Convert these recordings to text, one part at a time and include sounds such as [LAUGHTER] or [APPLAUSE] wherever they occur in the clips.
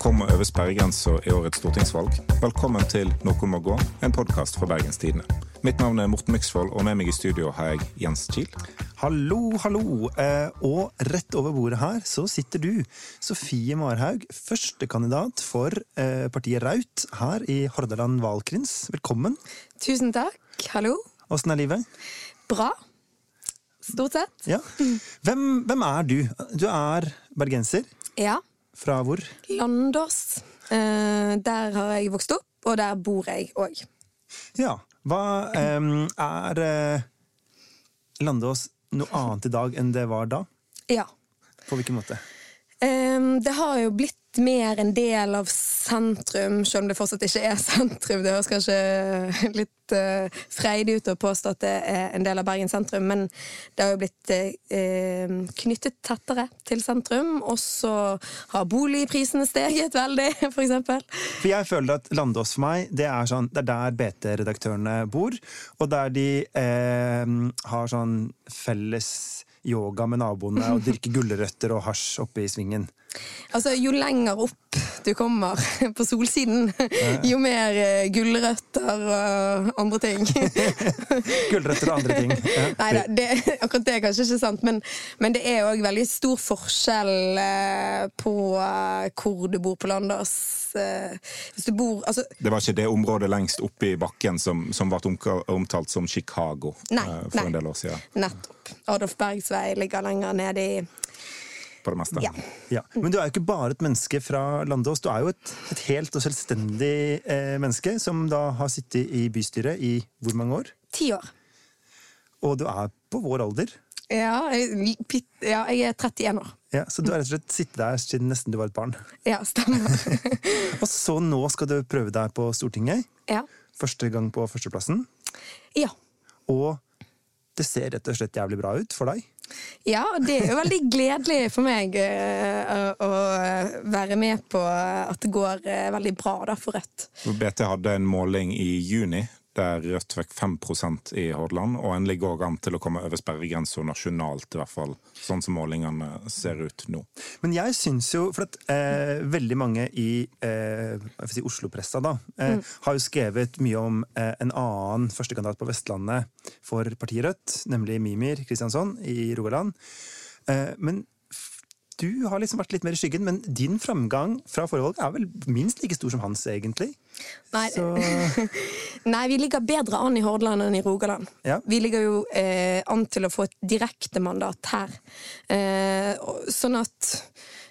kom over sperregrensa i årets stortingsvalg. Velkommen til Noe må gå, en podkast fra Bergens Tidende. Mitt navn er Morten Myksvold, og med meg i studio har jeg Jens Kiel. Hallo, hallo. Eh, og rett over bordet her så sitter du, Sofie Marhaug, førstekandidat for eh, partiet Raut her i Hordaland valgkrins. Velkommen. Tusen takk. Hallo. Åssen er livet? Bra. Stort sett. Ja. Hvem, hvem er du? Du er bergenser. Ja. Fra hvor? Landås. Eh, der har jeg vokst opp, og der bor jeg òg. Ja. Hva eh, er eh, Landås noe annet i dag enn det var da? Ja. På hvilken måte? Det har jo blitt mer en del av sentrum, selv om det fortsatt ikke er sentrum. Det høres kanskje litt uh, freidig ut å påstå at det er en del av Bergen sentrum, men det har jo blitt uh, knyttet tettere til sentrum. Og så har boligprisene steget veldig, [LAUGHS] for eksempel. For jeg føler at Landås for meg, det er, sånn, det er der BT-redaktørene bor, og der de uh, har sånn felles yoga med naboene og [LAUGHS] drikke gulrøtter og hasj oppe i svingen. Altså, Jo lenger opp du kommer [LAUGHS] på solsiden, jo mer eh, gulrøtter og andre ting. [LAUGHS] gulrøtter og andre ting. Ja. [LAUGHS] Nei da, akkurat det er kanskje ikke sant, men, men det er òg veldig stor forskjell eh, på eh, hvor du bor på Landås. Hvis du bor altså, Det var ikke det området lengst oppe i bakken som, som ble omtalt som Chicago nei, for nei. en del år siden? Nettopp. Adolf Bergs vei ligger lenger nede i på det meste. Ja. ja. Men du er jo ikke bare et menneske fra Landås. Du er jo et, et helt og selvstendig eh, menneske som da har sittet i bystyret i hvor mange år? Ti år. Og du er på vår alder? Ja, jeg, ja, jeg er 31 år. Ja, Så du har rett og slett sittet der siden nesten du var et barn? Ja, stemmer. [LAUGHS] og så nå skal du prøve deg på Stortinget? Ja. Første gang på førsteplassen? Ja. Og det ser rett og slett jævlig bra ut for deg? Ja, det er jo veldig gledelig for meg uh, å være med på at det går uh, veldig bra da, for Rødt. BT hadde en måling i juni der Rødt fikk 5% i Hordaland, og en ligger òg an til å komme over sperregrensa nasjonalt, i hvert fall sånn som målingene ser ut nå. Men jeg syns jo, for at eh, veldig mange i eh, si Oslo-pressa da, eh, mm. har jo skrevet mye om eh, en annen førstekandidat på Vestlandet for partiet Rødt, nemlig Mimir Kristiansson i Rogaland. Eh, men du har liksom vært litt mer i skyggen, men din framgang fra forrige valg er vel minst like stor som hans, egentlig? Nei, [LAUGHS] Nei vi ligger bedre an i Hordaland enn i Rogaland. Ja. Vi ligger jo eh, an til å få et direktemandat her. Eh, sånn at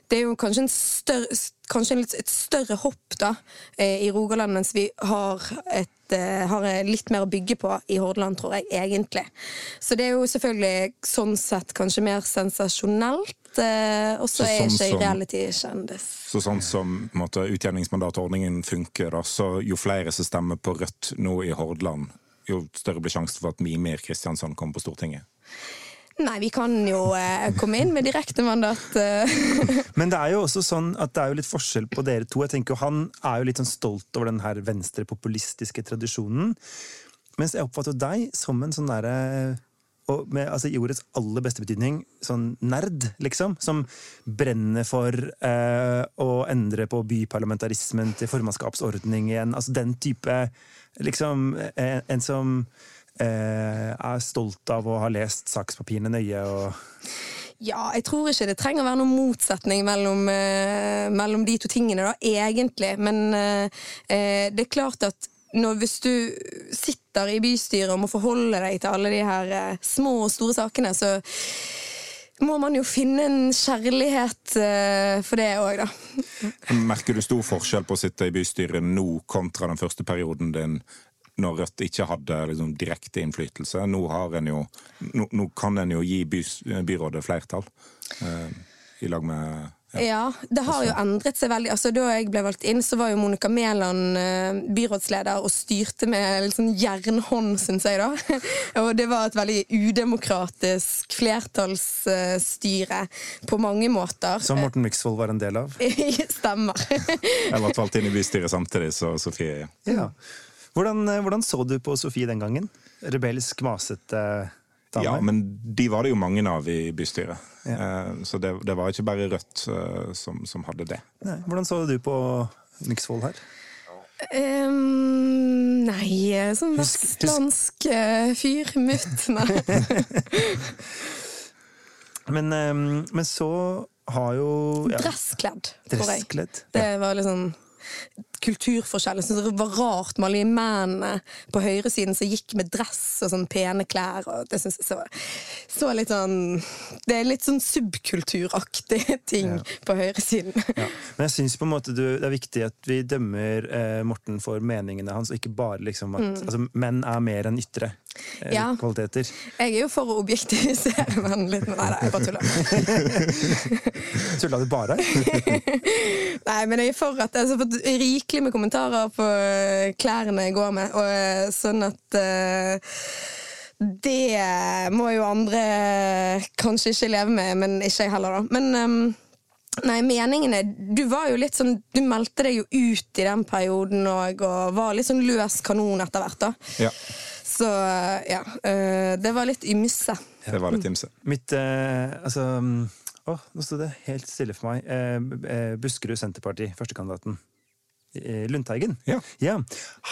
det er jo kanskje, en større, kanskje et større hopp da, eh, i Rogaland, mens vi har, et, eh, har, litt mer å bygge på i Hordaland, tror jeg, egentlig. Så det er jo selvfølgelig sånn sett kanskje mer sensasjonelt. Eh, og så er sånn ikke reality-kjendis. Så sånn som måtte, utjevningsmandatordningen funker, da, så jo flere som stemmer på Rødt nå i Hordaland, jo større blir sjansen for at Mimir Kristiansand kommer på Stortinget? Nei, vi kan jo eh, komme inn med direktemandat. mandat. [LAUGHS] Men det er jo også sånn at det er jo litt forskjell på dere to. Jeg tenker jo Han er jo litt sånn stolt over den her venstrepopulistiske tradisjonen. Mens jeg oppfatter deg som en sånn derre og med, altså, I ordets aller beste betydning sånn nerd, liksom. Som brenner for eh, å endre på byparlamentarismen til formannskapsordning igjen. Altså den type liksom En, eh, en som eh, er stolt av å ha lest sakspapirene nøye og ja, jeg tror ikke det trenger å være noen motsetning mellom, eh, mellom de to tingene, da, egentlig. Men eh, det er klart at når, hvis du sitter i bystyret og må forholde deg til alle de her eh, små og store sakene, så må man jo finne en kjærlighet for det òg, da. Merker du stor forskjell på å sitte i bystyret nå kontra den første perioden din når Rødt ikke hadde liksom, direkte innflytelse. Nå, jo, nå, nå kan en jo gi by, byrådet flertall, eh, i lag med ja. ja. det har jo endret seg veldig. Altså, da jeg ble valgt inn, så var jo Monica Mæland eh, byrådsleder og styrte med sånn jernhånd, syns jeg. da. [LAUGHS] og det var et veldig udemokratisk flertallsstyre på mange måter. Som Morten Myksvold var en del av? [LAUGHS] Stemmer. [LAUGHS] jeg ble valgt inn i bystyret samtidig, så Sofie ja. Hvordan, eh, hvordan, så du på Sofie den gangen? Rebelsk, masete damer? Ja, men de var det jo mange av i bystyret. Ja. Eh, så det, det, var ikke bare Rødt uh, som, som, hadde det. Nei. Hvordan så du på Myksvold her? Um, nei, sånn vestlandsk uh, fyr. Mutt, [LAUGHS] nei. men, um, men så har jo ja. Dresskledd, Dresskledd, ja. Det var liksom kulturforskjell. Jeg det var rart med alle de mennene på høyresiden som gikk med dress og sånn pene klær. Og det synes jeg så, så, litt sånn Det er litt sånn subkulturaktige [LAUGHS] ting ja. på høyresiden. [LAUGHS] Ja. Men jeg syns på en måte du, det er viktig at vi dømmer eh, Morten for meningene hans, og ikke bare liksom at mm. altså, menn er mer enn ytre. Eh, ja. kvaliteter. Jeg er jo for å objektivisere [LAUGHS] menn litt. Nei, nei, jeg bare tuller. Tulla du bare? nei, men jeg er for at altså, for rikelig med kommentarer på eh, klærne jeg går med, og eh, sånn at uh, det må jo andre kanskje ikke leve med, men ikke jeg heller, da. Men um, Nei, meningene Du var jo litt sånn Du meldte deg jo ut i den perioden og, og var litt sånn løs kanon etter hvert, da. Ja. Så ja. Uh, det var litt ymse. Det var litt ymse. Mitt uh, Altså Å, nå sto det helt stille for meg. Uh, Buskerud Senterparti, førstekandidaten. Lundteigen. Ja. ja.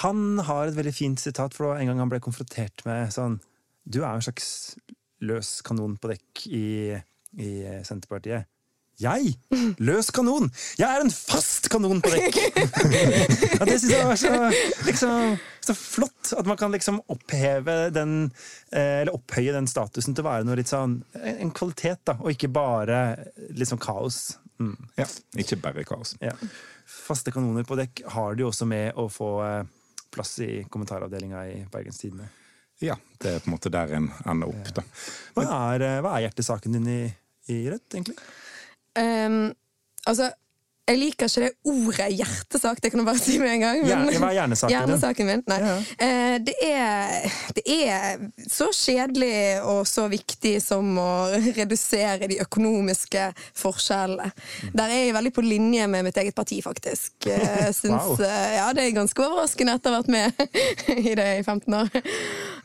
Han har et veldig fint sitat, for en gang han ble konfrontert med sånn Du er en slags løs kanon på dekk i, i Senterpartiet. Jeg! Løs kanon! Jeg er en fast kanon på dekk! [LAUGHS] ja, det syns jeg var så, liksom, så, flott. At man kan liksom oppheve den eh, Eller opphøye den statusen til å være noe litt sånn en kvalitet, da, og ikke bare sånn kaos. Mm. Ja, ikke bare kaos. Ja. Faste kanoner på dekk har de også med å få eh, plass i kommentaravdelinga i Bergens Tidende. Ja, det er på en måte der en ender opp, da. Hva er, eh, hva er hjertesaken din i, i Rødt, egentlig? Um, altså, jeg liker ikke det ordet hjertesak, det kan du bare si med en gang. Men, Hva er hjernesaken, hjernesaken min? Nei. Ja. Eh, det, er, det, er, så kjedelig og så viktig som å redusere de økonomiske forskjellene. Mm. Der er jeg veldig på linje med mitt eget parti, faktisk. [LAUGHS] Jeg syns wow. uh, ja, det er ganske overraskende etter å ha vært med [LAUGHS] i det i 15 år.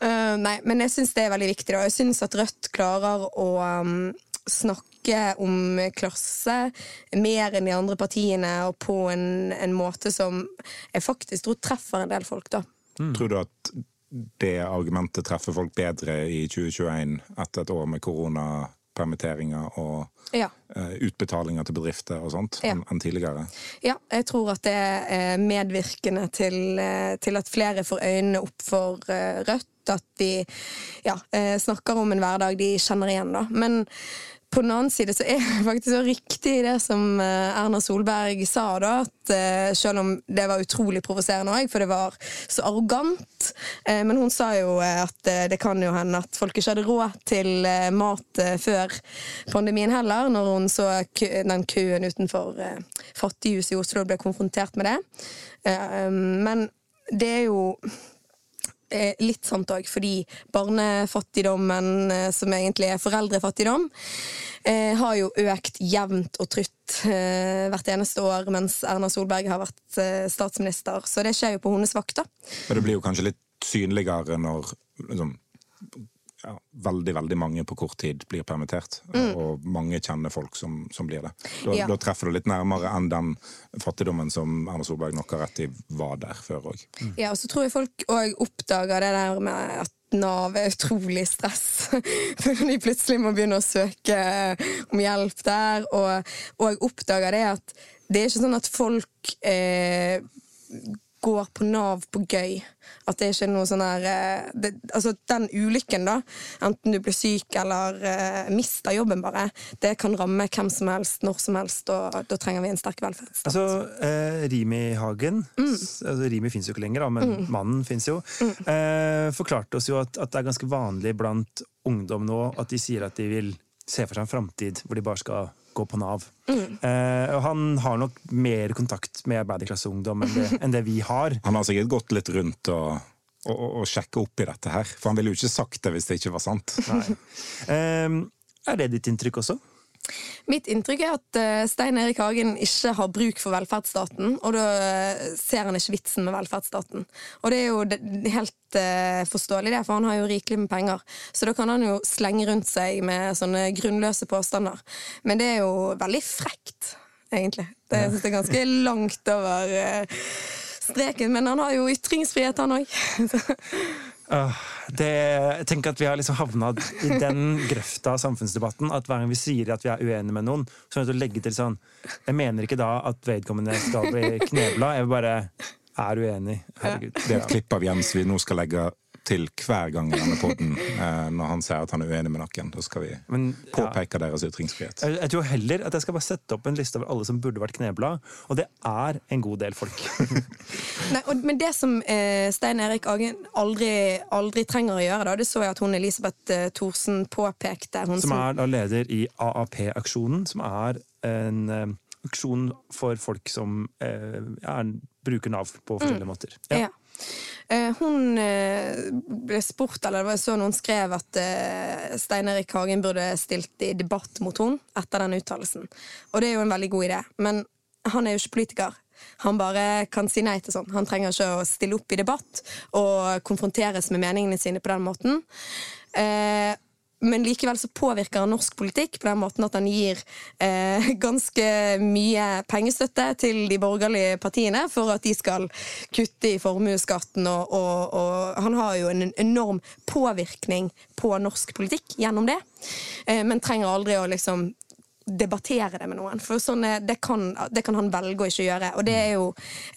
Uh, nei, men jeg syns det er veldig viktig, og jeg syns at Rødt klarer å um, snakke om klasse mer enn de andre partiene, og på en, en måte som jeg faktisk tror treffer en del folk, da. Mm. Tror du at det argumentet treffer folk bedre i 2021 etter et år med koronapermitteringer og ja. uh, utbetalinger til bedrifter og sånt ja. enn tidligere? Ja, jeg tror at det er medvirkende til, eh, til at flere får øynene opp for uh, Rødt. At de ja, snakker om en hverdag de kjenner igjen, da. Men på den annen side så er [LAUGHS] det faktisk så riktig det som eh, Erna Solberg sa, da. At eh, selv om det var utrolig provoserende òg, for det var så arrogant. Eh, men hun sa jo at det kan jo hende at folk ikke hadde råd til mat før pandemien heller, når hun så den køen utenfor Fattighuset i Oslo og ble konfrontert med det. Men det er jo Eh, litt sant òg, fordi barnefattigdommen, eh, som egentlig er foreldrefattigdom, eh, har jo økt jevnt og trutt hvert eneste år mens Erna Solberg har vært statsminister. Så det skjer jo på hennes vakt, da. Men det blir jo kanskje litt synligere når liksom, ja, veldig veldig mange på kort tid blir permittert. Mm. Og mange kjenner folk som, som blir det. Da, ja. da, treffer du litt nærmere enn den fattigdommen som Erna Solberg nok har rett i var der før òg. Mm. Ja, og så tror jeg folk òg oppdager det der med at Nav er utrolig stress. [LAUGHS] Når de plutselig må begynne å søke om hjelp der, og, og oppdager det at det er ikke sånn at folk eh, går på Nav på gøy. At det ikke er noe sånn her eh, det, Altså, den ulykken, da, enten du blir syk eller uh, mister jobben, bare, det kan ramme hvem som helst, når som helst, og da trenger vi en sterk velferdsstat. Altså, eh, Rimi Hagen mm. altså, Rimi fins jo ikke lenger, da, men mm. mannen fins jo. Mm. Eh, forklarte oss jo at, at, det er ganske vanlig blant ungdom nå at de sier at de vil se for seg en framtid hvor de bare skal gå på Nav. Mm. Eh, og han har nok mer kontakt med arbeiderklasseungdom enn, enn, det vi har. Han har sikkert gått litt rundt og, og, og sjekka opp i dette her, for han ville jo ikke sagt det hvis det ikke var sant. [LAUGHS] eh, er det ditt inntrykk også? Mitt inntrykk er at uh, Stein Erik Hagen ikke har bruk for velferdsstaten, og da uh, ser han ikke vitsen med velferdsstaten. Og det er jo helt uh, forståelig, det, for han har jo rikelig med penger. Så da kan han jo slenge rundt seg med sånne grunnløse påstander. Men det er jo veldig frekt, egentlig. Det, jeg synes det er ganske [LAUGHS] langt over streken, men han har jo ytringsfrihet, han òg. [LAUGHS] Det, jeg tenker at Vi har liksom havna i den grøfta av samfunnsdebatten at hver gang vi sier at vi er uenige med noen, så er det å legge til sånn Jeg mener ikke da at vedkommende skal bli knebla, jeg bare er uenig. Herregud. Det er et klipp av Jens vi nå skal legge til hver gang i denne poden eh, når han sier at han er uenig med noen. Da skal vi Men, påpeke ja. deres ytringsfrihet. Jeg, jeg, tror heller at jeg skal bare sette opp en liste over alle som burde vært knebla, og det er en god del folk. [LAUGHS] Nei, og, men det som eh, Stein Erik Agen aldri, aldri, trenger å gjøre, da, det så jeg at hun Elisabeth eh, Thorsen påpekte. Hun som er da leder i AAP-aksjonen, som er en eh, aksjon for folk som eh, er, bruker Nav på forskjellige mm. måter. Ja. ja. Eh, hun eh, ble spurt, eller det var så noen skrev at eh, Stein Erik Hagen burde stilt i debatt mot hun etter den uttalelsen. Og det er jo en veldig god idé. Men han er jo ikke politiker. Han bare kan si nei til sånn. Han trenger ikke å stille opp i debatt og konfronteres med meningene sine på den måten. Eh, men likevel så påvirker han norsk politikk på den måten at han gir eh, [LAUGHS] ganske mye pengestøtte til de borgerlige partiene for at de skal kutte i formuesskatten, og, og, og, han har jo en enorm påvirkning på norsk politikk gjennom det, eh, men trenger aldri å liksom debattere det med noen. For sånn, det, kan, det, kan, han velge å ikke gjøre, og det er jo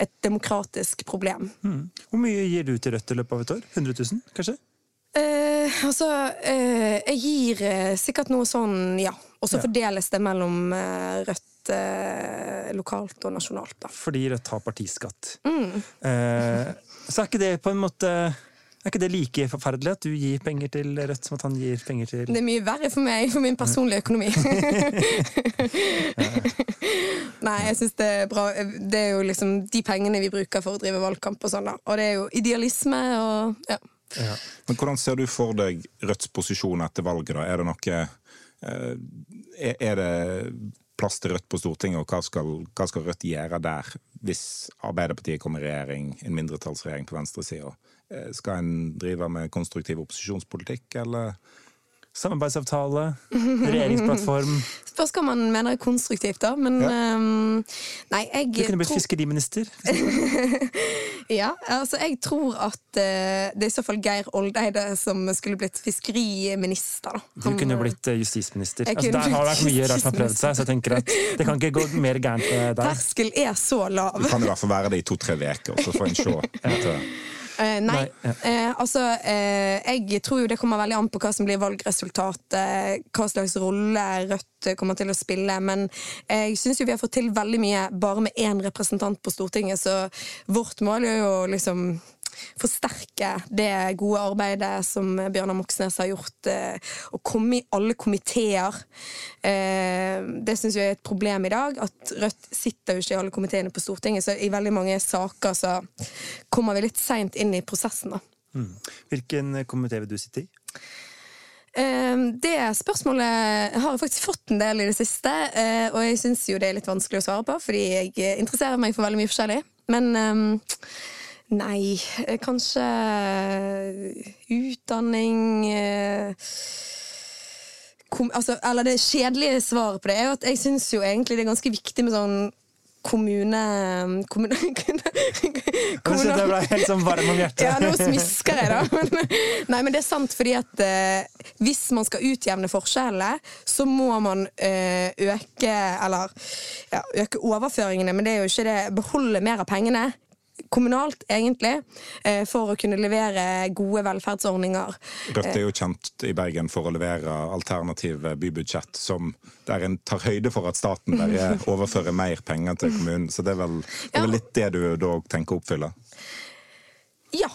et demokratisk problem. Mm. Hvor mye gir du til Rødt i løpet av et år? 100 000, kanskje? Eh, altså, eh, jeg gir eh, sikkert noe sånn, ja. Og så ja. fordeles det mellom eh, Rødt eh, lokalt og nasjonalt. Da. Fordi Rødt har partiskatt. Mm. Eh, så er ikke det på en måte er ikke det like forferdelig at du gir penger til Rødt som at han gir penger til Det er mye verre for meg, for min personlige økonomi. [LAUGHS] Nei, jeg syns det er bra. Det er jo liksom de pengene vi bruker for å drive valgkamp og sånn, da. Og det er jo idealisme og ja. Ja. Men Hvordan ser du for deg Rødts posisjon etter valget? da? Er det noe eh, Er det plass til Rødt på Stortinget, og hva skal, hva skal Rødt gjøre der hvis Arbeiderpartiet kommer i regjering, en mindretallsregjering på venstresida? Eh, skal en drive med konstruktiv opposisjonspolitikk, eller Samarbeidsavtale, regjeringsplattform. [LAUGHS] Spørs hva man mener er konstruktivt, da. Men ja. um, nei, jeg Du kunne blitt tror... fiskeriminister. [LAUGHS] ja, altså jeg tror at uh, det er i så fall Geir Oldeide som skulle blitt fiskeriminister. Da. Han, du kunne blitt uh, justisminister. Altså, der har det vært mye rart som har prøvd seg, så jeg tenker at det kan ikke gå mer gærent deg. Terskel er så lav. Du kan i hvert fall være det i to-tre uker, så får en se. [LAUGHS] Eh, nei. nei eh, altså, eh, jeg tror jo det kommer veldig an på hva som blir valgresultatet, hva slags rolle Rødt kommer til å spille. Men jeg syns jo vi har fått til veldig mye bare med én representant på Stortinget, så vårt mål er jo liksom forsterke det gode arbeidet som Bjørnar Moxnes har gjort, eh, å komme i alle komiteer. Eh, det syns jeg er et problem i dag, at Rødt sitter jo ikke i alle komiteene på Stortinget, så i veldig mange saker så kommer vi litt seint inn i prosessen. da. Mm. Hvilken komité vil du sitte i? Eh, det spørsmålet har jeg faktisk fått en del i det siste, og jeg syns jo det er litt vanskelig å svare på, fordi jeg interesserer meg for veldig mye forskjellig. Men Nei, eh, kanskje eh, utdanning eh, kom, altså, Eller det kjedelige svaret på det er jo at jeg syns jo egentlig det er ganske viktig med sånn kommune... kommune, [LAUGHS] kommune det ble helt sånn varm om hjertet. Ja, nå smisker jeg, da. [LAUGHS] Men, nei, men det er sant, fordi at eh, hvis man skal utjevne forskjellene, så må man eh, øke Eller ja, øke overføringene, men det er jo ikke det Beholde mer av pengene kommunalt, egentlig, eh, for å kunne levere gode velferdsordninger. Rødt er jo kjent i Bergen for å levere alternative bybudsjett som der en tar høyde for at staten bare [LAUGHS] overfører mer penger til kommunen. Så det er vel, det er vel litt det du da tenker å oppfylle? Ja.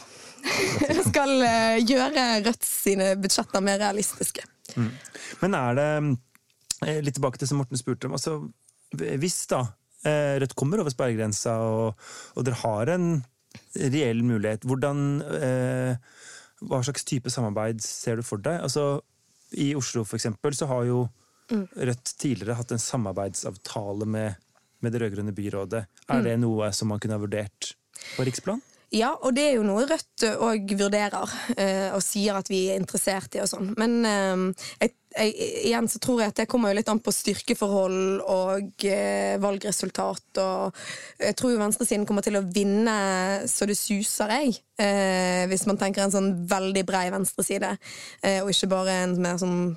Jeg [LAUGHS] skal eh, gjøre Rødt sine budsjetter mer realistiske. Mm. Men er det eh, Litt tilbake til som Morten spurte om. altså hvis da Eh, Rødt kommer over sperregrensa, og, og, dere har en reell mulighet. Hvordan, eh, hva slags type samarbeid ser du for deg? Altså, I Oslo for eksempel, så har jo. Rødt tidligere hatt en samarbeidsavtale med, med det rød-grønne byrådet. Er mm. det noe som man kunne ha vurdert på riksplan? Ja, og det er jo noe Rødt òg vurderer, eh, og sier at vi er interessert i og sånn. Men eh, jeg jeg, igjen så tror jeg at det kommer jo litt an på styrkeforhold og eh, valgresultat. Og jeg tror jo venstresiden kommer til å vinne så det suser, jeg. Eh, hvis man tenker en sånn veldig brei venstreside, eh, og ikke bare en mer sånn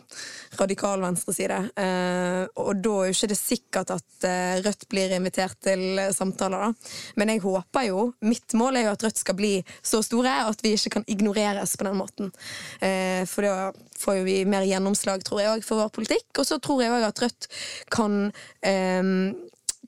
radikal venstreside. Eh, og da er jo ikke det sikkert at eh, Rødt blir invitert til samtaler, da. Men jeg håper jo Mitt mål er jo at Rødt skal bli så store at vi ikke kan ignoreres på den måten. Eh, for da får vi mer gjennomslag, tror jeg for vår politikk. Og så tror jeg òg at Rødt kan eh,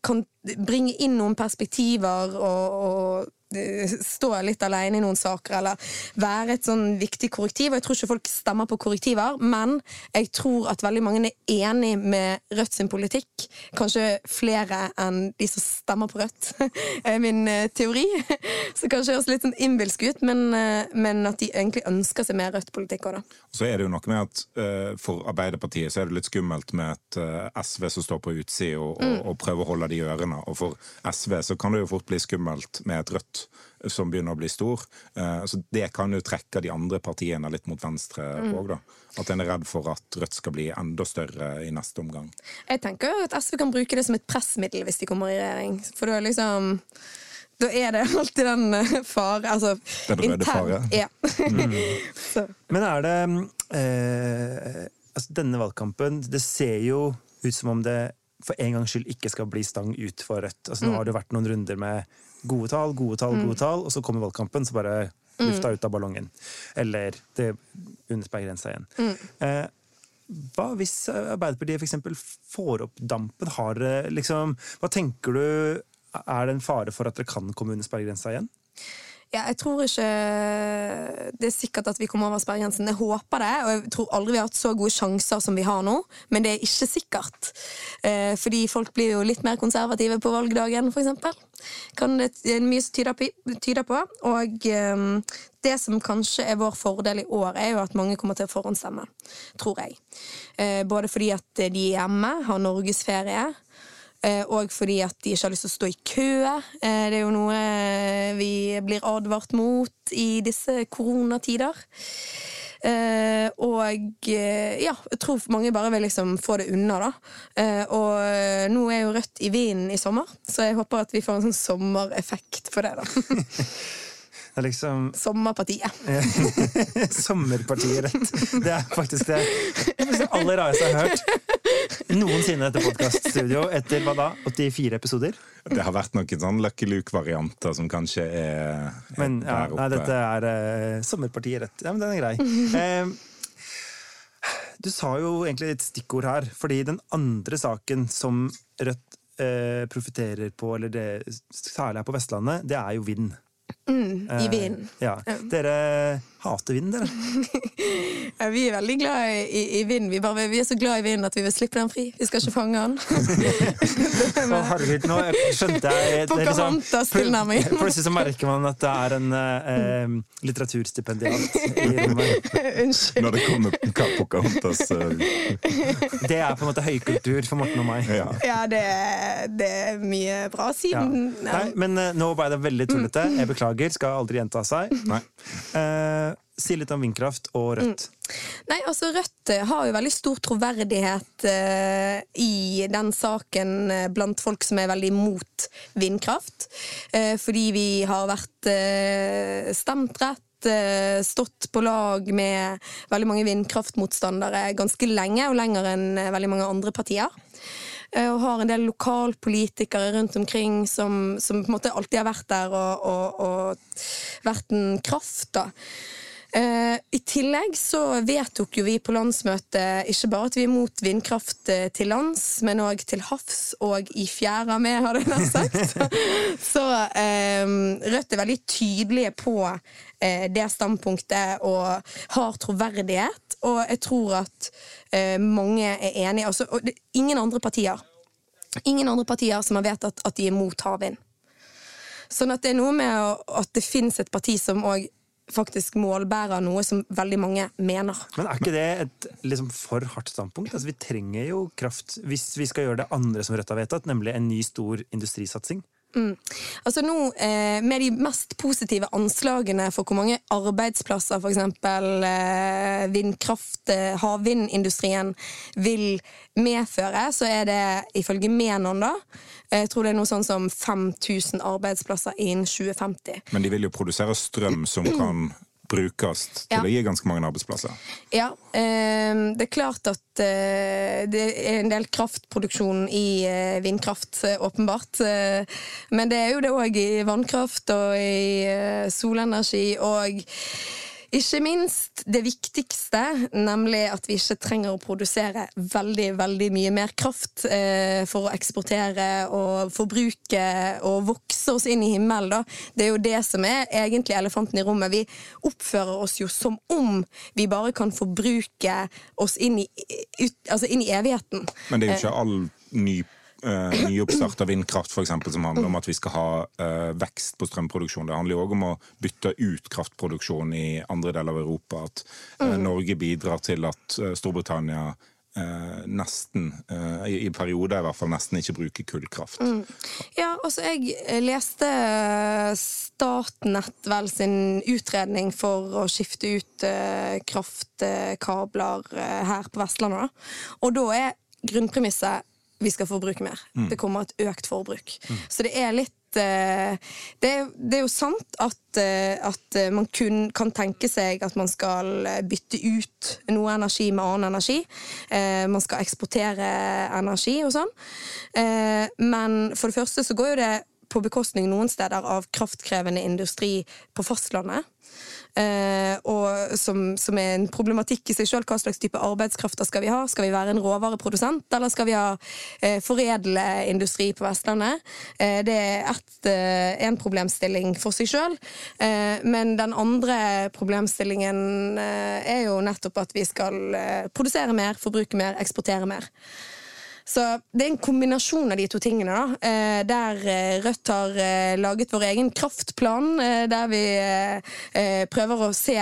kan bringe inn noen perspektiver og, og stå litt alene i noen saker, eller være et sånn viktig korrektiv. Og jeg tror ikke folk stemmer på korrektiver, men jeg tror at veldig mange er enig med Rødt sin politikk. Kanskje flere enn de som stemmer på Rødt, [LAUGHS] er min eh, teori. [LAUGHS] Så kanskje høres litt sånn innbilsk ut, men, eh, men, at de egentlig ønsker seg mer Rødt-politikk òg, da. Så er det jo noe med at uh, for Arbeiderpartiet så er det litt skummelt med et uh, SV som står på utsida og, og, mm. og, prøver å holde de i ørene. Og for SV så kan det jo fort bli skummelt med et Rødt som begynner å bli stor. Eh, så Det kan jo trekke de andre partiene litt mot venstre òg, mm. At en er redd for at Rødt skal bli enda større i neste omgang. Jeg tenker jo at SV kan bruke det som et pressmiddel hvis de kommer i regjering. For da liksom da er det alltid den eh, fare altså, Den røde fare? Ja. Mm. [LAUGHS] Men er det eh, altså Denne valgkampen, det ser jo ut som om det for en gangs skyld ikke skal bli stang ut for Rødt. Altså, nå mm. har det vært noen runder med gode tall, gode tall, mm. gode tall, og så kommer valgkampen, så bare lufta mm. ut av ballongen. Eller det underspeiler grensa igjen. Mm. Eh, hva hvis Arbeiderpartiet f.eks. får opp dampen? Har liksom Hva tenker du Er det en fare for at dere kan komme under sperregrensa igjen? Ja, jeg tror ikke det er sikkert at vi kommer over sperregrensen. Jeg håper det, og jeg tror aldri vi har hatt så gode sjanser som vi har nå. Men det er ikke sikkert. Eh, fordi folk blir jo litt mer konservative på valgdagen, f.eks. Kan det mye som tyder på. Og eh, det som kanskje er vår fordel i år, er jo at mange kommer til å forhåndsstemme. Tror jeg. Eh, både fordi at de er hjemme, har norgesferie. Eh, og fordi at de ikke har lyst til å stå i kø. Eh, det er jo noe vi blir advart mot i disse koronatider. Uh, og ja, jeg tror mange bare vil liksom få det unna, da. Uh, og nå er jo Rødt i vinden i sommer, så jeg håper at vi får en sånn sommereffekt på det, da. [LAUGHS] Det er liksom Sommerpartiet. [LAUGHS] Sommerpartiet rett. Det er faktisk det, det aller rareste jeg har hørt noensinne etter podkaststudio etter hva da? 84 episoder? Det har vært noen sånn Lucky Luke-varianter som kanskje er, er men, ja, der oppe. Nei, dette er uh, Sommerpartiet rett. Ja, men den er grei. Uh, du sa jo egentlig et stikkord her, fordi den andre saken som Rødt uh, profitterer på, eller det, særlig her på Vestlandet, det er jo vind. Mm, I vinden. Uh, ja. Dere hater vind, dere? [LAUGHS] ja, vi er veldig glad i, i vind. Vi, bare, vi, er så glad i vind at vi vil slippe den fri. Vi skal ikke fange den. [LAUGHS] Å, herregud, nå skjønte jeg Pocahontas-tilnærming. [LAUGHS] Plutselig så merker man at det er en eh, litteraturstipendiat i rommet. Unnskyld. Når det kommer Pocahontas uh... Det er på en måte høykultur for Morten og meg. Ja, ja det, det, er mye bra siden ja. Nei, Men uh, nå ble det veldig tullete. Jeg beklager. Skal aldri gjenta seg. Nei. Si litt om vindkraft og Rødt. Mm. Nei, altså Rødt eh, har jo veldig stor troverdighet eh, i den saken eh, blant folk som er veldig imot vindkraft. Eh, fordi vi har vært stemt rett stått på lag med veldig mange vindkraftmotstandere ganske lenge, og lenger enn veldig mange andre partier. Og har en del lokalpolitikere rundt omkring som, som på en måte alltid har vært der og, og, og vært en kraft. da. Uh, I tillegg så vedtok jo vi på landsmøtet ikke bare at vi er mot vindkraft uh, til lands, men òg til havs og i fjæra med, har jeg nær sagt. [LAUGHS] så um, Rødt er veldig tydelige på uh, det standpunktet og har troverdighet. Og jeg tror at mange er enige. Altså, og det, ingen andre partier Ingen andre partier som har vedtatt at de er mot havvind. Sånn at det er noe med at det fins et parti som òg faktisk målbærer noe som veldig mange mener. Men er ikke det et liksom, for hardt standpunkt? Altså, vi trenger jo kraft hvis vi skal gjøre det andre som Rødt har vedtatt, nemlig en ny stor industrisatsing. Mm. Altså nå, eh, Med de mest positive anslagene for hvor mange arbeidsplasser f.eks. Eh, vindkraft, eh, havvindindustrien vil medføre, så er det ifølge Menon da, jeg tror det er noe sånn som 5000 arbeidsplasser innen 2050. Men de vil jo produsere strøm som kan brukes til ja. å gi ganske mange arbeidsplasser. Ja. Eh, det er klart at eh, det er en del kraftproduksjon i eh, vindkraft, eh, åpenbart. Men det er jo det òg i vannkraft og i solenergi. og ikke minst det viktigste, nemlig at vi ikke trenger å produsere veldig veldig mye mer kraft eh, for å eksportere og forbruke og vokse oss inn i himmelen. Da. Det er jo det som er egentlig elefanten i rommet. Vi oppfører oss jo som om vi bare kan forbruke oss inn i, ut, altså inn i evigheten. Men det er jo ikke all ny uh, av vindkraft for eksempel, som handler om at vi skal ha uh, vekst på strømproduksjon. Det handler jo òg om å bytte ut kraftproduksjon i andre deler av Europa. At uh, Norge bidrar til at Storbritannia nesten, i, i perioder i hvert fall, nesten ikke bruker kullkraft. Mm. Ja, altså jeg leste Statnett vel sin utredning for å skifte ut kraftkabler her på Vestlandet. Og da er grunnpremisset vi skal forbruke mer. Mm. Det kommer et økt forbruk. Mm. Så det er litt eh, det det er, jo sant at, eh, at man kun kan tenke seg at man skal bytte ut noe energi med annen energi. Eh, man skal eksportere energi og sånn. Men for det første så går jo det på bekostning noen steder av kraftkrevende industri på fastlandet. Eh, og som, som, er en problematikk i seg sjøl. Hva slags type arbeidskrafter skal vi ha? Skal vi være en råvareprodusent, eller skal vi ha eh, foredle industri på Vestlandet? Eh, det er ett, eh, en problemstilling for seg sjøl. Men den andre problemstillingen er jo nettopp at vi skal produsere mer, forbruke mer, eksportere mer. Så det er en kombinasjon av de to tingene, da. Eh, der eh, Rødt har eh, laget vår egen kraftplan, der vi prøver å se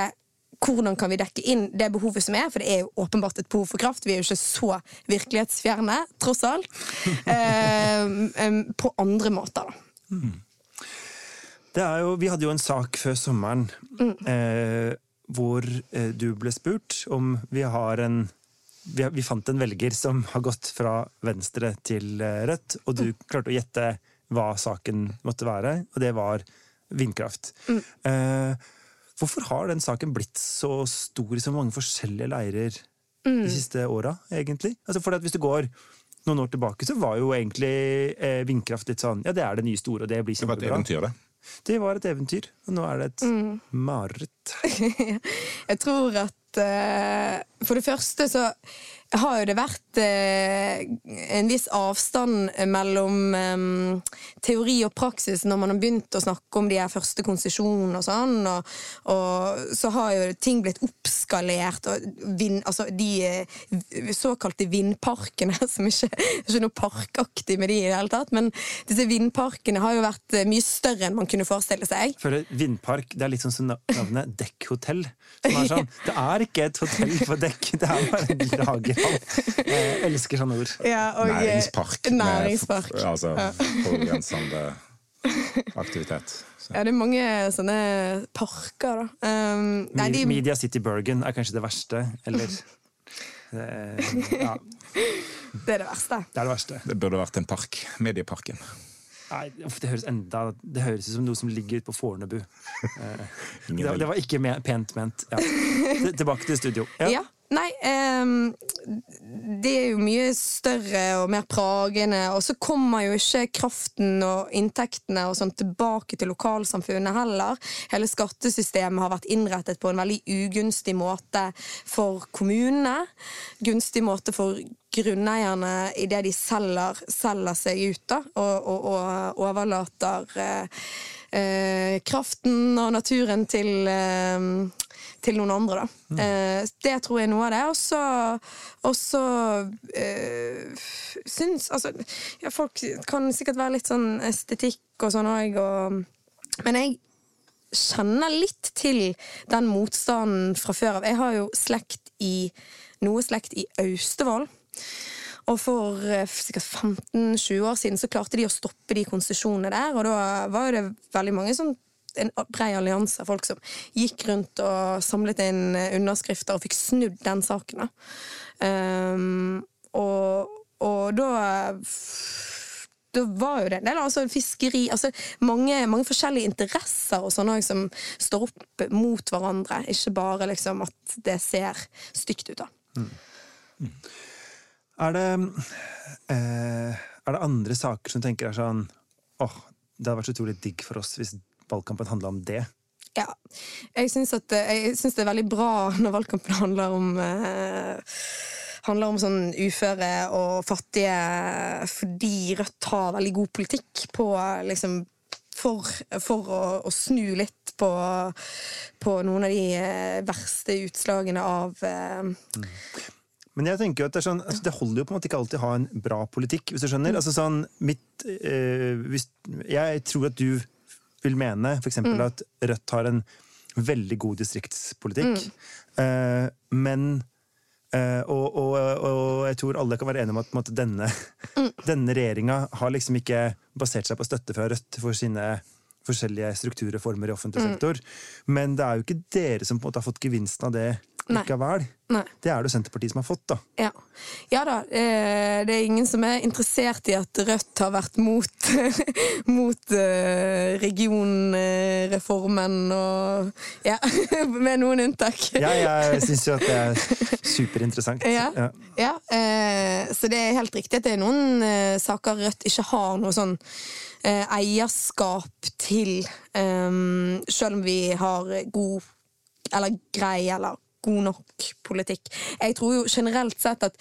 hvordan kan vi dekke inn det behovet som er, for det er jo åpenbart et behov for kraft. Vi er jo ikke så virkelighetsfjerne, tross alt. [LAUGHS] på andre måter, da. Mm. Jo, vi hadde jo en sak før sommeren mm. eh, hvor du ble spurt om vi har en vi, vi, fant en velger som har gått fra Venstre til eh, Rødt, og du mm. klarte å gjette hva saken måtte være, og det var vindkraft. Mm. Eh, hvorfor har den saken blitt så stor i så mange forskjellige leirer mm. de siste åra, egentlig? Altså for hvis du går noen år tilbake, så var jo egentlig eh, vindkraft litt sånn Ja, det er det nye store, og det blir kjempebra. Det var et eventyr, det. Det var et eventyr, og nå er det et mm. mareritt. [LAUGHS] Jeg tror at uh, For det første så har jo det vært uh, en viss avstand mellom um, teori og praksis når man har begynt å snakke om de her første konsesjonene og sånn, og, og, så har jo ting blitt oppskalert, og vind, altså de såkalte vindparkene, [LAUGHS] som ikke, ikke er noe parkaktig med de i det hele tatt, men disse vindparkene har jo vært mye større enn man kunne forestille seg. Føler vindpark, det er litt sånn som navnet dekkhotell. Som er sånn, [LAUGHS] det er ikke et hotell på dekk, det er bare en lager jeg elsker sånne ord. Ja, og, eh, næringspark. næringspark. Med, altså forurensende aktivitet. Så. Ja, det er mange sånne parker, da. Um, nei, de... Media City Bergen er kanskje det verste, eller det, [LAUGHS] ja. Det er det verste. Det er det verste. Det burde vært en park. Medieparken. Nei, det høres enda Det høres ut som noe som ligger på Fornebu. Eh, det, det, var ikke pent ment. Ja. Tilbake til studio. Ja. ja. Nei, um, det er jo mye større og mer pragende. Og så kommer jo ikke kraften og inntektene og sånn tilbake til lokalsamfunnet heller. Hele skattesystemet har vært innrettet på en veldig ugunstig måte for kommunene. Gunstig måte for grunneierne idet de selger, selger, seg ut da, og, og, og overlater eh, eh, kraften og naturen til eh, til noen andre. Da. Mm. Eh, det tror jeg er noe av det. Og så eh, syns Altså, ja, folk kan sikkert være litt sånn estetikk og sånn òg, men jeg kjenner litt til den motstanden fra før av. Jeg har jo slekt i noe slekt i Austevoll. Og for eh, sikkert 15-20 år siden så klarte de å stoppe de konsesjonene der, og da var det veldig mange sånn en bred allianse av folk som gikk rundt og samlet inn underskrifter og fikk snudd den saken. Um, og, og da da var jo det en del altså fiskeri altså mange, mange, forskjellige interesser og sånne som står opp mot hverandre. Ikke bare liksom at det ser stygt ut. da. Mm. Mm. Er, det, eh, er det andre saker som tenker er sånn åh, oh, det hadde vært så utrolig digg for oss hvis valgkampen handla om det? Ja. Jeg syns det er veldig bra når valgkampen handler om eh, handler om sånn uføre og fattige fordi Rødt har veldig god politikk på liksom for, for å, å, snu litt på, på, noen av de eh, verste utslagene av mm. Men jeg tenker jo at det, sånn, altså det, holder jo på en måte ikke alltid å ha en bra politikk, hvis du skjønner. Mm. Altså sånn, mitt, øh, hvis, jeg tror at du vil mene f.eks. Mm. at Rødt har en veldig god distriktspolitikk, mm. uh, men Uh, og, og, og, jeg tror alle kan være enige om at måte, denne, mm. [LAUGHS] denne regjeringa har liksom ikke basert seg på støtte fra Rødt for sine forskjellige strukturreformer i offentlig mm. sektor. Men det er jo ikke dere som på en måte har fått gevinsten av det likevel. Nei. Det er det Senterpartiet som har fått, da. Ja, ja da. Eh, det er ingen som er interessert i at Rødt har vært mot, [LAUGHS] mot eh, regionreformen og Ja, [LAUGHS] med noen unntak. Ja, jeg syns jo at det er superinteressant. Ja, ja. ja. Eh, så det er helt riktig at det er noen saker Rødt ikke har noe sånn eierskap til, selv om vi har god eller grei eller god nok politikk. Jeg tror jo generelt sett at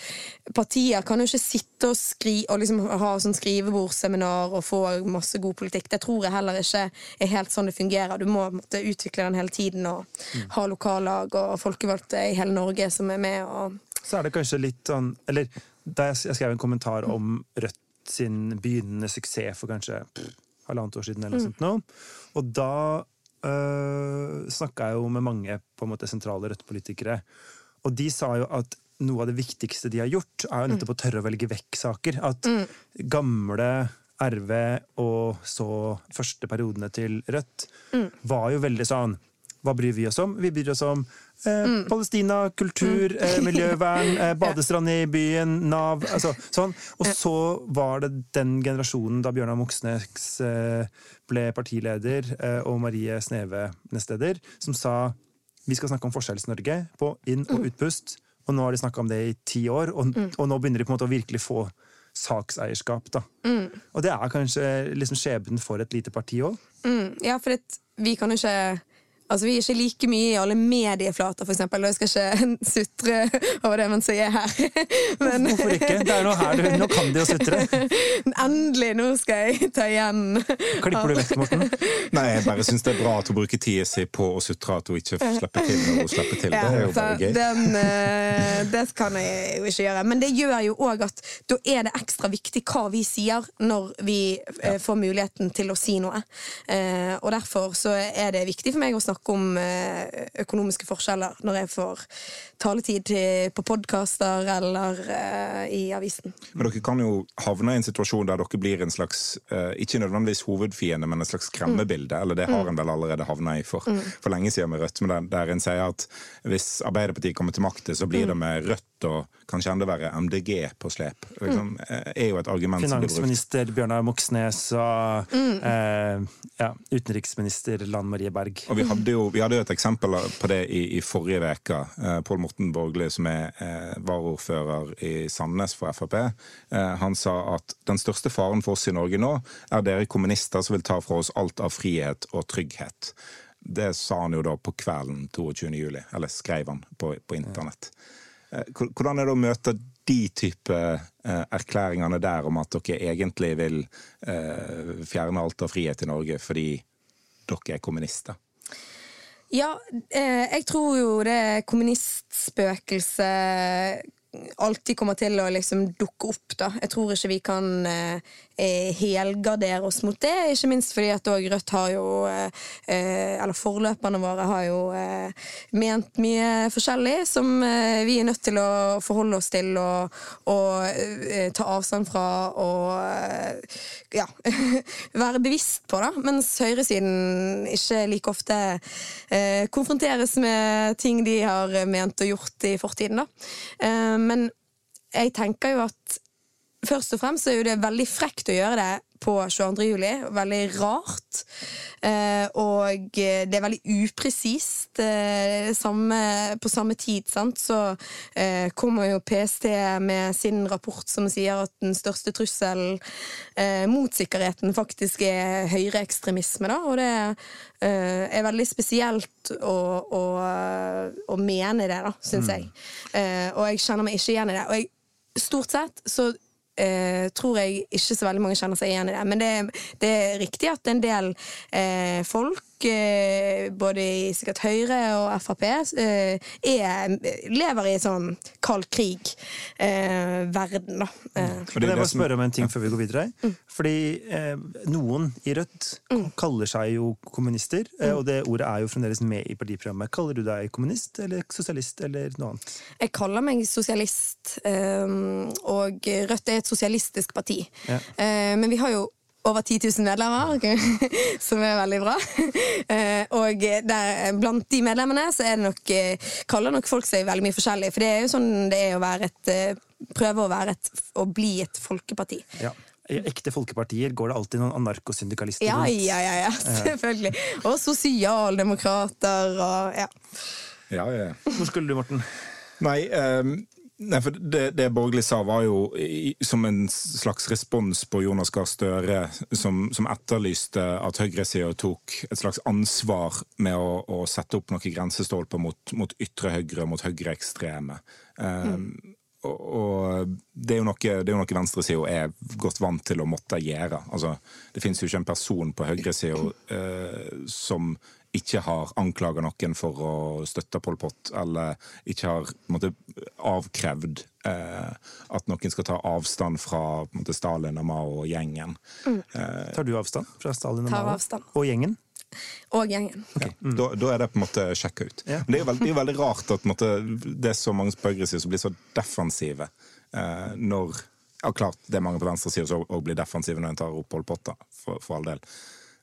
partier kan jo ikke sitte og, skri, og liksom ha sånn skrivebordsseminar og få masse god politikk. Det tror jeg heller ikke er helt sånn det fungerer. Du må måtte utvikle den hele tiden og mm. ha lokallag og folkevalgte i hele Norge som er med og Så er det kanskje litt sånn Eller da jeg skrev en kommentar om Rødt sin begynnende suksess for kanskje halvannet år siden, eller noe mm. sånt nå, og da uh, eh, snakka jeg jo med mange på en måte sentrale Rødt-politikere, og de sa jo at noe av det viktigste de har gjort, er jo nettopp å tørre å velge vekk saker. At mm. gamle RV og så første periodene til Rødt mm. var jo veldig sånn Hva bryr vi oss om? Vi bryr oss om Eh, mm. Palestina, kultur, mm. eh, miljøvern, [LAUGHS] eh, badestrand i byen, Nav altså, sånn. Og så var det den generasjonen da Bjørnar Moxnes eh, ble partileder, eh, og Marie Sneve nestleder, som sa vi skal snakke om Forskjells-Norge på inn- og mm. utpust. Og nå har de snakka om det i ti år, og, mm. og, nå begynner de på en måte å virkelig få sakseierskap. da. Mm. Og det er kanskje liksom skjebnen for et lite parti òg? Mm. Ja, for det, vi kan jo ikke Altså, Vi er ikke like mye i alle medieflater, eksempel. Og jeg skal ikke [LAUGHS] sutre over det mens jeg er her. [LAUGHS] Men... Hvorfor ikke? Det er noe her du, Nå kan de jo sutre. [LAUGHS] Endelig! Nå skal jeg ta igjen. Klipper du vekk, Morten? Nei, jeg bare syns det er bra at hun bruker tida si på å sutre at hun ikke slipper til når hun slipper til. Ja, det er jo bare gøy. Den, eh, det kan jeg jo ikke gjøre. Men det gjør jo òg at da er det ekstra viktig hva vi sier når vi ja. får muligheten til å si noe. Eh, og derfor så er det viktig for meg å snakke snakke om eh, økonomiske forskjeller når jeg får taletid på podkaster eller uh, i avisen. Men dere kan jo havne i en situasjon der dere blir en slags, uh, ikke nødvendigvis hovedfiende, men en slags skremmebilde. Mm. Eller det har mm. en vel allerede havna i for, mm. for lenge siden med Rødt. Men der, der en sier at hvis Arbeiderpartiet kommer til makten, så blir mm. det med Rødt og kanskje enda verre MDG på slep. Liksom, mm. er jo et argument som blir brukt. Finansminister Bjørnar Moxnes og mm. eh, ja, utenriksminister Lan Marie Berg. Og vi hadde jo vi hadde et eksempel på det i, i forrige uke. Eh, Pål Morten Borgli, som er eh, varaordfører i Sandnes for Frp, eh, han sa at den største faren for oss i Norge nå er dere kommunister som vil ta fra oss alt av frihet og trygghet. Det sa han jo da på kvelden 22. juli, eller skrev han på, på internett. Eh, hvordan er det å møte de type eh, erklæringene der om at dere egentlig vil eh, fjerne alt av frihet i Norge fordi dere er kommunister? Ja, jeg tror jo det kommunistspøkelset alltid kommer til å liksom dukke opp, da. Jeg tror ikke vi kan eh, helgardere oss mot det. Ikke minst fordi at òg Rødt har jo Eller forløperne våre har jo ment mye forskjellig som vi er nødt til å forholde oss til og, og ta avstand fra og ja, [LAUGHS] være bevisst på, da. Mens høyresiden ikke like ofte konfronteres med ting de har ment og gjort i fortiden. da. Men jeg tenker jo at først og fremst er jo det veldig frekt å gjøre det på 22. juli. Veldig rart. Eh, og det er veldig upresist. Eh, på samme tid sant? så eh, kommer jo PST med sin rapport som sier at den største trusselen eh, mot sikkerheten faktisk er høyreekstremisme. Og det eh, er veldig spesielt å, å, å mene det, da, syns mm. jeg. Eh, og jeg kjenner meg ikke igjen i det. Og jeg, stort sett så eh, tror jeg ikke så veldig mange kjenner seg igjen i det. Men det, det er riktig at en del eh, folk både i sikkert Høyre og Frp, eh, er, lever i en sånn kald krig-verden, eh, da. Mm. Jeg må spørre om en ting før vi går videre? Mm. Fordi eh, noen i Rødt mm. kaller seg jo kommunister, mm. og det ordet er jo fremdeles med i partiprogrammet. Kaller du deg kommunist eller sosialist eller noe annet? Jeg kaller meg sosialist, og Rødt er et sosialistisk parti. Ja. Men vi har jo over 10 000 medlemmer, [LAUGHS] som er veldig bra. [LAUGHS] Eh, og der, blant de medlemmene så er det nok, eh, kaller nok folk seg veldig mye forskjellig. For det er jo sånn det er å være et eh, Prøve å, være et, å bli et folkeparti. Ja. I ekte folkepartier går det alltid noen anarkosyndikalister ja, rundt. Ja, ja, ja, selvfølgelig. Og sosialdemokrater og ja. Ja, ja. Hvor skulle du, Morten? Nei, um Nei, for det, det Borgli sa, var jo i, som en slags respons på Jonas Gahr Støre, som, som, etterlyste at høyresida tok et slags ansvar med å, å sette opp noen grensestolper mot, mot ytre høyre, mot høyreekstreme. Um, mm. og, og, det er jo noe, det noe venstresida er godt vant til å måtte gjøre. Altså, det fins jo ikke en person på høyresida uh, som ikke har anklaga noen for å støtte Pol Pot, eller ikke har måtte, avkrevd eh, at noen skal ta avstand fra måtte, Stalin og Mao og gjengen. Mm. Eh, Tar du avstand fra Stalin og Mao avstand. og gjengen? Og gjengen. Okay. Mm. Da, da, er det på en måte sjekka ut. Ja. Men det er jo veldig, veldig rart at måtte, det er så mange på høyresida som blir så defensive eh, når ja, klart, Det er mange på venstresida som blir defensive når en tar opp Pol Pot, for, for all del.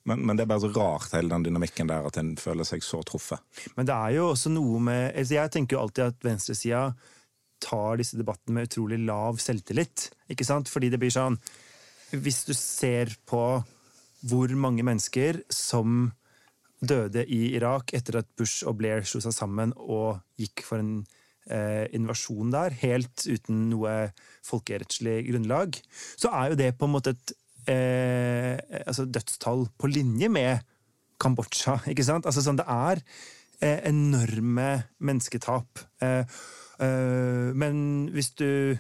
Men, men, det er bare så rart, hele den dynamikken der, at en føler seg så truffet. Men det er jo også noe med altså Jeg tenker jo alltid at venstresida tar disse debattene med utrolig lav selvtillit. Ikke sant? Fordi det blir sånn Hvis du ser på hvor mange mennesker som døde i Irak etter at Bush og Blair slo seg sammen og gikk for en eh, invasjon der, helt uten noe folkerettslig grunnlag, så er jo det på en måte et eh, altså dødstall på linje med Kambodsja. [LAUGHS] ikke sant? Altså sånn, Det er eh, enorme mennesketap. Eh, eh men hvis du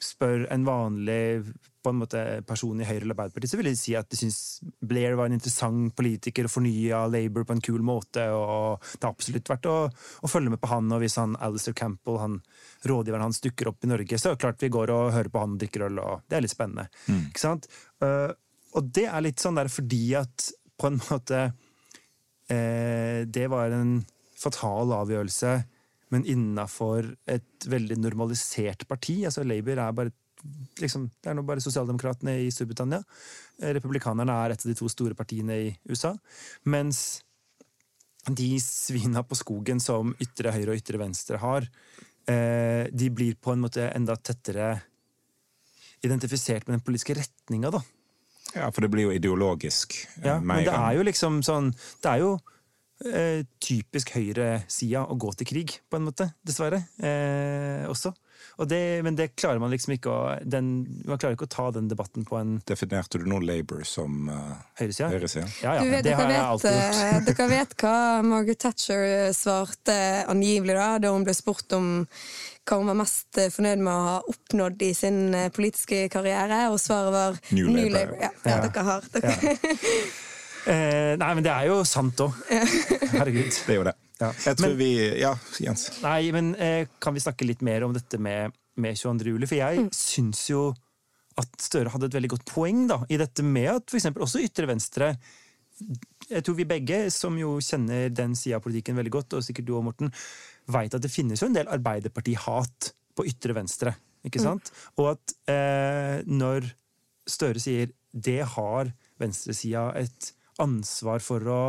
spør en vanlig på en måte person i Høyre eller Arbeiderpartiet, så vil jeg si at de syns Blair var en interessant politiker og fornya Labour på en kul måte. og Det har absolutt vært å, å følge med på han. Og hvis han Alistair Campbell, han, rådgiveren hans, dukker opp i Norge, så er det klart vi går og hører på han og drikker øl. og Det er litt spennende. Mm. ikke sant? Uh, og det er litt sånn der fordi at på en [LAUGHS] måte uh, Det var en fatal avgjørelse men innafor et veldig normalisert parti. altså Labour er bare liksom, det er nå bare sosialdemokratene i Storbritannia. Republikanerne er et av de to store partiene i USA. Mens de svina på skogen som ytre høyre og ytre venstre har, eh, de blir på en måte enda tettere identifisert med den politiske retninga, da. Ja, for det blir jo ideologisk. Eh, ja, men det er jo liksom sånn Det er jo eh, typisk høyresida å gå til krig, på en måte. Dessverre. Eh, også. Det, men det klarer man liksom ikke å den, Man klarer ikke å ta den debatten på en Definerte du nå Labour som uh, høyresida? høyresida? Ja, ja, vet, det har jeg alltid gjort. Eh, dere vet hva Margaret Thatcher svarte angivelig da, da hun ble spurt om hva hun var mest fornøyd med å ha oppnådd i sin politiske karriere, og svaret var New, New Labour. Ja, ja, dere har. Dere. [LAUGHS] Eh, nei, men det er jo sant òg. Herregud. Det er jo det. Ja. Jeg tror men, vi Ja, Jens. Nei, men eh, kan vi snakke litt mer om dette med, med 22. juli? For jeg mm. syns jo at Støre hadde et veldig godt poeng da, i dette med at f.eks. også ytre venstre Jeg tror vi begge, som jo kjenner den sida av politikken veldig godt, og sikkert du og Morten, veit at det finnes jo en del Arbeiderparti-hat på ytre venstre. Ikke mm. sant? Mm. Og at eh, når Støre sier det har venstresida et ansvar for å,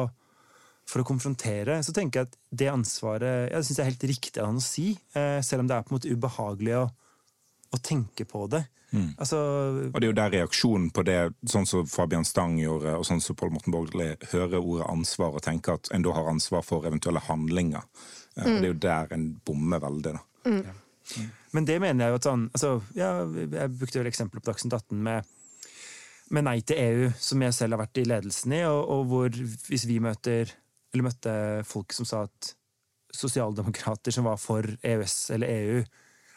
for å konfrontere, så tenker jeg at det ansvaret jeg synes det er helt riktig av han å si, eh, selv om det er på en måte ubehagelig å, å tenke på det. Mm. Altså, og det er jo der reaksjonen på det, sånn som Fabian Stang gjorde, og sånn som Pål Morten Borgli, hører ordet ansvar og tenker at en da har ansvar for eventuelle handlinger. Eh, mm. Det er jo der en bommer veldig, da. Mm. Ja. Men det mener jeg jo at sånn altså, ja, Jeg brukte vel eksempel på Dagsnytt 18 med, med Nei til EU, som jeg selv har vært i ledelsen i, og, og hvor hvis vi møter eller møtte folk som sa at sosialdemokrater som var for EØS eller EU,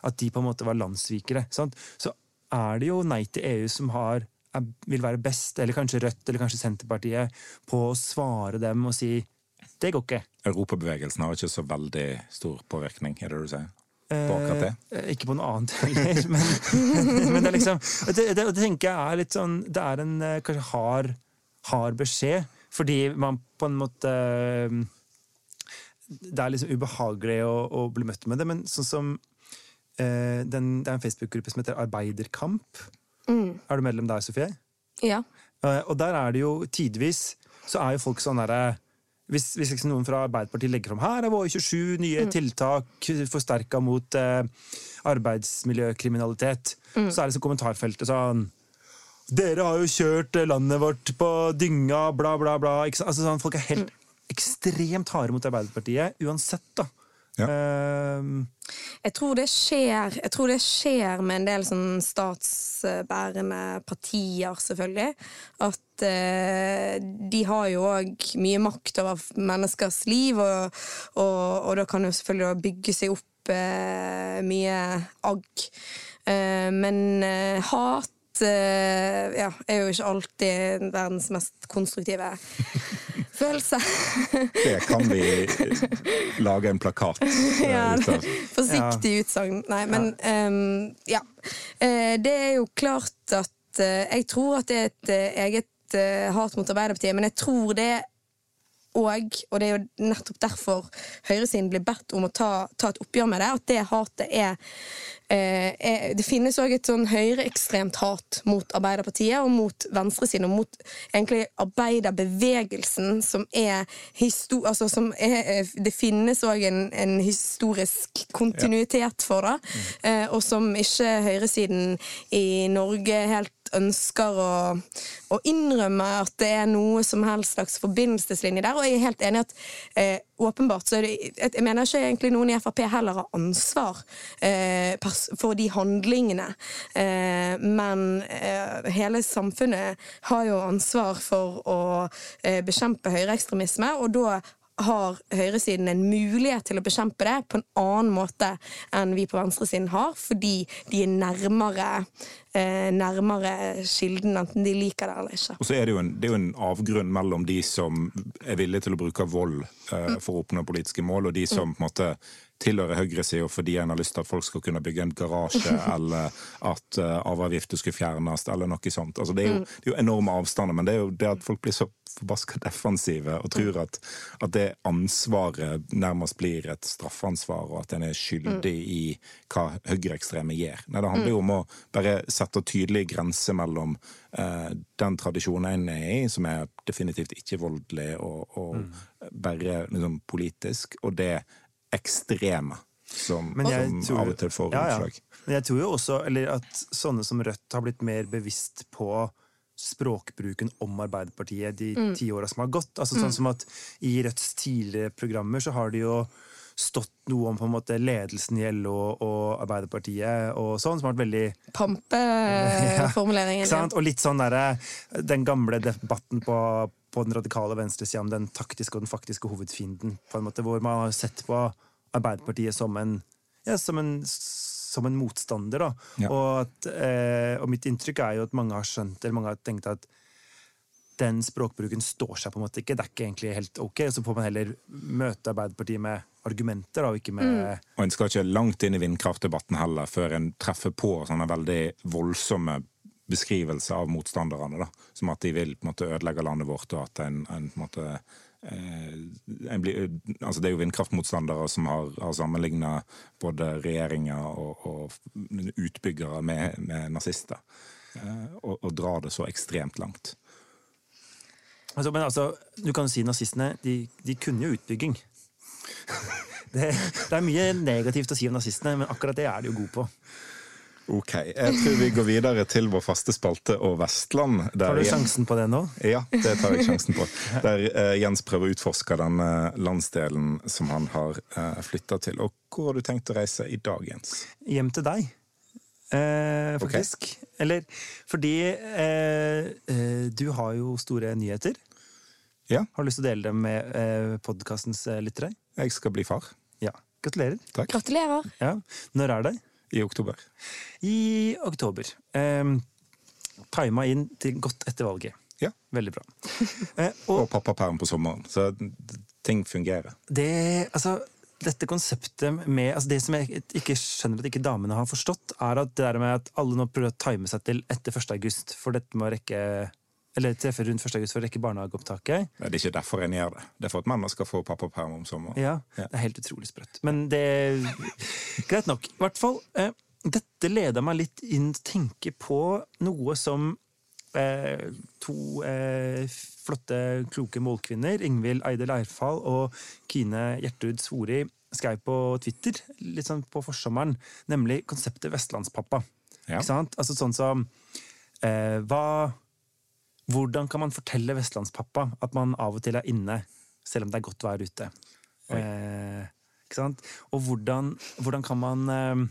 at de på en måte var landssvikere. Sant? Så er det jo Nei til EU som har, er, vil være best, eller kanskje Rødt eller kanskje Senterpartiet, på å svare dem og si det går ikke. Europabevegelsen har ikke så veldig stor påvirkning, er det du sier? På akkurat det? Eh, ikke på noe annet heller, [LAUGHS] men, [LAUGHS] men, det er liksom det, det, det, tenker jeg er litt sånn Det er en eh, kanskje hard, hard beskjed, fordi man på en måte Det er liksom ubehagelig å, å bli møtt med det, men sånn som Eh, den, det er en Facebook-gruppe som heter Arbeiderkamp. Mm. Er du medlem der, Sofie? Ja. Eh, og der er det jo tidvis så er jo folk sånn derre hvis, hvis liksom noen fra Arbeiderpartiet legger fram her er våre 27 nye mm. tiltak forsterka mot eh, arbeidsmiljøkriminalitet, mm. så er det så kommentarfeltet sånn Dere har jo kjørt landet vårt på dynga, bla, bla, bla. Altså, sånn, folk er helt ekstremt harde mot Arbeiderpartiet uansett, da. Ja. Uh, jeg, tror det skjer, jeg tror det skjer med en del sånn statsbærende partier, selvfølgelig. At uh, de har jo òg mye makt over menneskers liv, og, og, og da kan jo selvfølgelig bygge seg opp uh, mye agg. Uh, men hat ja, er jo ikke alltid verdens mest konstruktive [LAUGHS] følelse. det kan vi lage en plakat [LAUGHS] ja, ut av. Forsiktig utsagn. Nei, men ja. Um, ja. Uh, det er jo klart at Jeg tror at det er et eget hat mot Arbeiderpartiet, men jeg tror det og, og det er jo nettopp derfor høyresiden blir bedt om å ta, ta et oppgjør med det, at det hatet er, eh, er Det finnes òg et sånn høyreekstremt hat mot Arbeiderpartiet og mot venstresiden, og mot egentlig arbeiderbevegelsen, som er, altså, som er Det finnes òg en, en, historisk kontinuitet for det, mm. eh, og som ikke høyresiden i Norge helt ønsker å, å, innrømme at det er noe som helst slags forbindelseslinje der. Og jeg er helt enig at eh, åpenbart så er det Jeg mener ikke egentlig noen i Frp heller har ansvar eh, for de handlingene. Eh, men eh, hele samfunnet har jo ansvar for å eh, bekjempe høyreekstremisme, og da har høyresiden en mulighet til å bekjempe det på en annen måte enn vi på venstresiden har, fordi de er nærmere, eh, nærmere kilden, enten de liker det eller ikke. Og så er det, jo en, det er jo en avgrunn mellom de som er villige til å bruke vold eh, for å oppnå politiske mål, og de som mm. på en måte tilhører høyresida fordi en har lyst til at folk skal kunne bygge en garasje, [LAUGHS] eller at uh, arveavgifter skulle fjernes, eller noe sånt. Altså, det, er jo, mm. det, er jo, enorme avstander, men det er jo det at folk blir så forbaska defensive og tror at, at, det ansvaret nærmest blir et straffansvar, og at en er skyldig mm. i hva høyreekstreme gjør. Nei, det handler jo mm. om å bare sette tydelige grenser mellom uh, den tradisjonen en er i, som er definitivt ikke voldelig og, og mm. bare liksom, politisk, og det ekstreme som, som tror, av og til får utslag. Ja, Men jeg tror jo også at sånne som Rødt har blitt mer bevisst på språkbruken om Arbeiderpartiet de mm. ti åra som har gått. Altså sånn mm. som at I Rødts tidligere programmer så har det jo stått noe om på en måte ledelsen i LO og Arbeiderpartiet og sånn, som har vært veldig Pampeformuleringen. [LAUGHS] ja, og litt sånn derre Den gamle debatten på, på den radikale venstresida om den taktiske og den faktiske hovedfienden, på en måte, hvor man har sett på Arbeiderpartiet som en, ja, som en, som en motstander. Ja. Og, at, eh, og mitt inntrykk er jo at mange har skjønt, eller mange har tenkt at den språkbruken står seg på en måte ikke. Det er ikke egentlig helt ok. Så får man heller møte Arbeiderpartiet med argumenter, og ikke med mm. Og en skal ikke langt inn i vindkraftdebatten heller før en treffer på sånne veldig voldsomme beskrivelser av motstanderne. Da. Som at de vil på en måte ødelegge landet vårt, og at en, en på en måte blir, altså Det er jo vindkraftmotstandere som har, har sammenligna både regjeringer og, og utbyggere med, med nazister. Eh, og, og drar det så ekstremt langt. Altså, men altså, du kan jo si nazistene de, de kunne jo utbygging. [LAUGHS] Det, det, er mye negativt å si om nazistene, men akkurat det er de jo gode på. Ok, Jeg tror vi går videre til vår faste spalte og Vestland. tar du sjansen på det nå? Ja, det tar jeg sjansen på. Der uh, Jens prøver å utforske den landsdelen som han har uh, flytta til. Og hvor har du tenkt å reise i dag, Jens? Hjem til deg. Eh, faktisk. Okay. Eller fordi eh, eh, du har jo store nyheter. Ja. Har du lyst til å dele dem med eh, podkastens eh, lyttere? Jeg skal bli far. Ja. Gratulerer. Takk. Gratulerer. Ja. Når er det? I oktober. I oktober. Eh, Tima inn til godt etter valget. Ja. Veldig bra. [LAUGHS] Eh, og, og pappaperm på sommeren. Så ting fungerer. Det, altså, dette konseptet med altså Det som jeg ikke skjønner at ikke damene har forstått, er at det der med at alle nå prøver å time seg til etter 1. august, for dette må rekke eller treffer rundt 1. august for å rekke barnehageopptaket. Det er ikke derfor en gjør det. Det er for at mamma skal få pappaperm om sommeren. Ja, ja, Det er helt utrolig sprøtt. Men det er Greit nok. I hvert fall. Eh, dette leder meg litt inn til å tenke på noe som eh, to eh, flotte, kloke målkvinner, Ingvild Eide Leirfall og Kine Gjertrud Svori, skrev på Twitter litt sånn på forsommeren, nemlig konseptet vestlandspappa. Ja. Ikke sant? Altså sånn som eh, Hva hvordan kan man fortelle vestlandspappa at man av og til er inne, selv om det er godt vær ute? Eh, ikke sant? Og hvordan, hvordan kan man eh,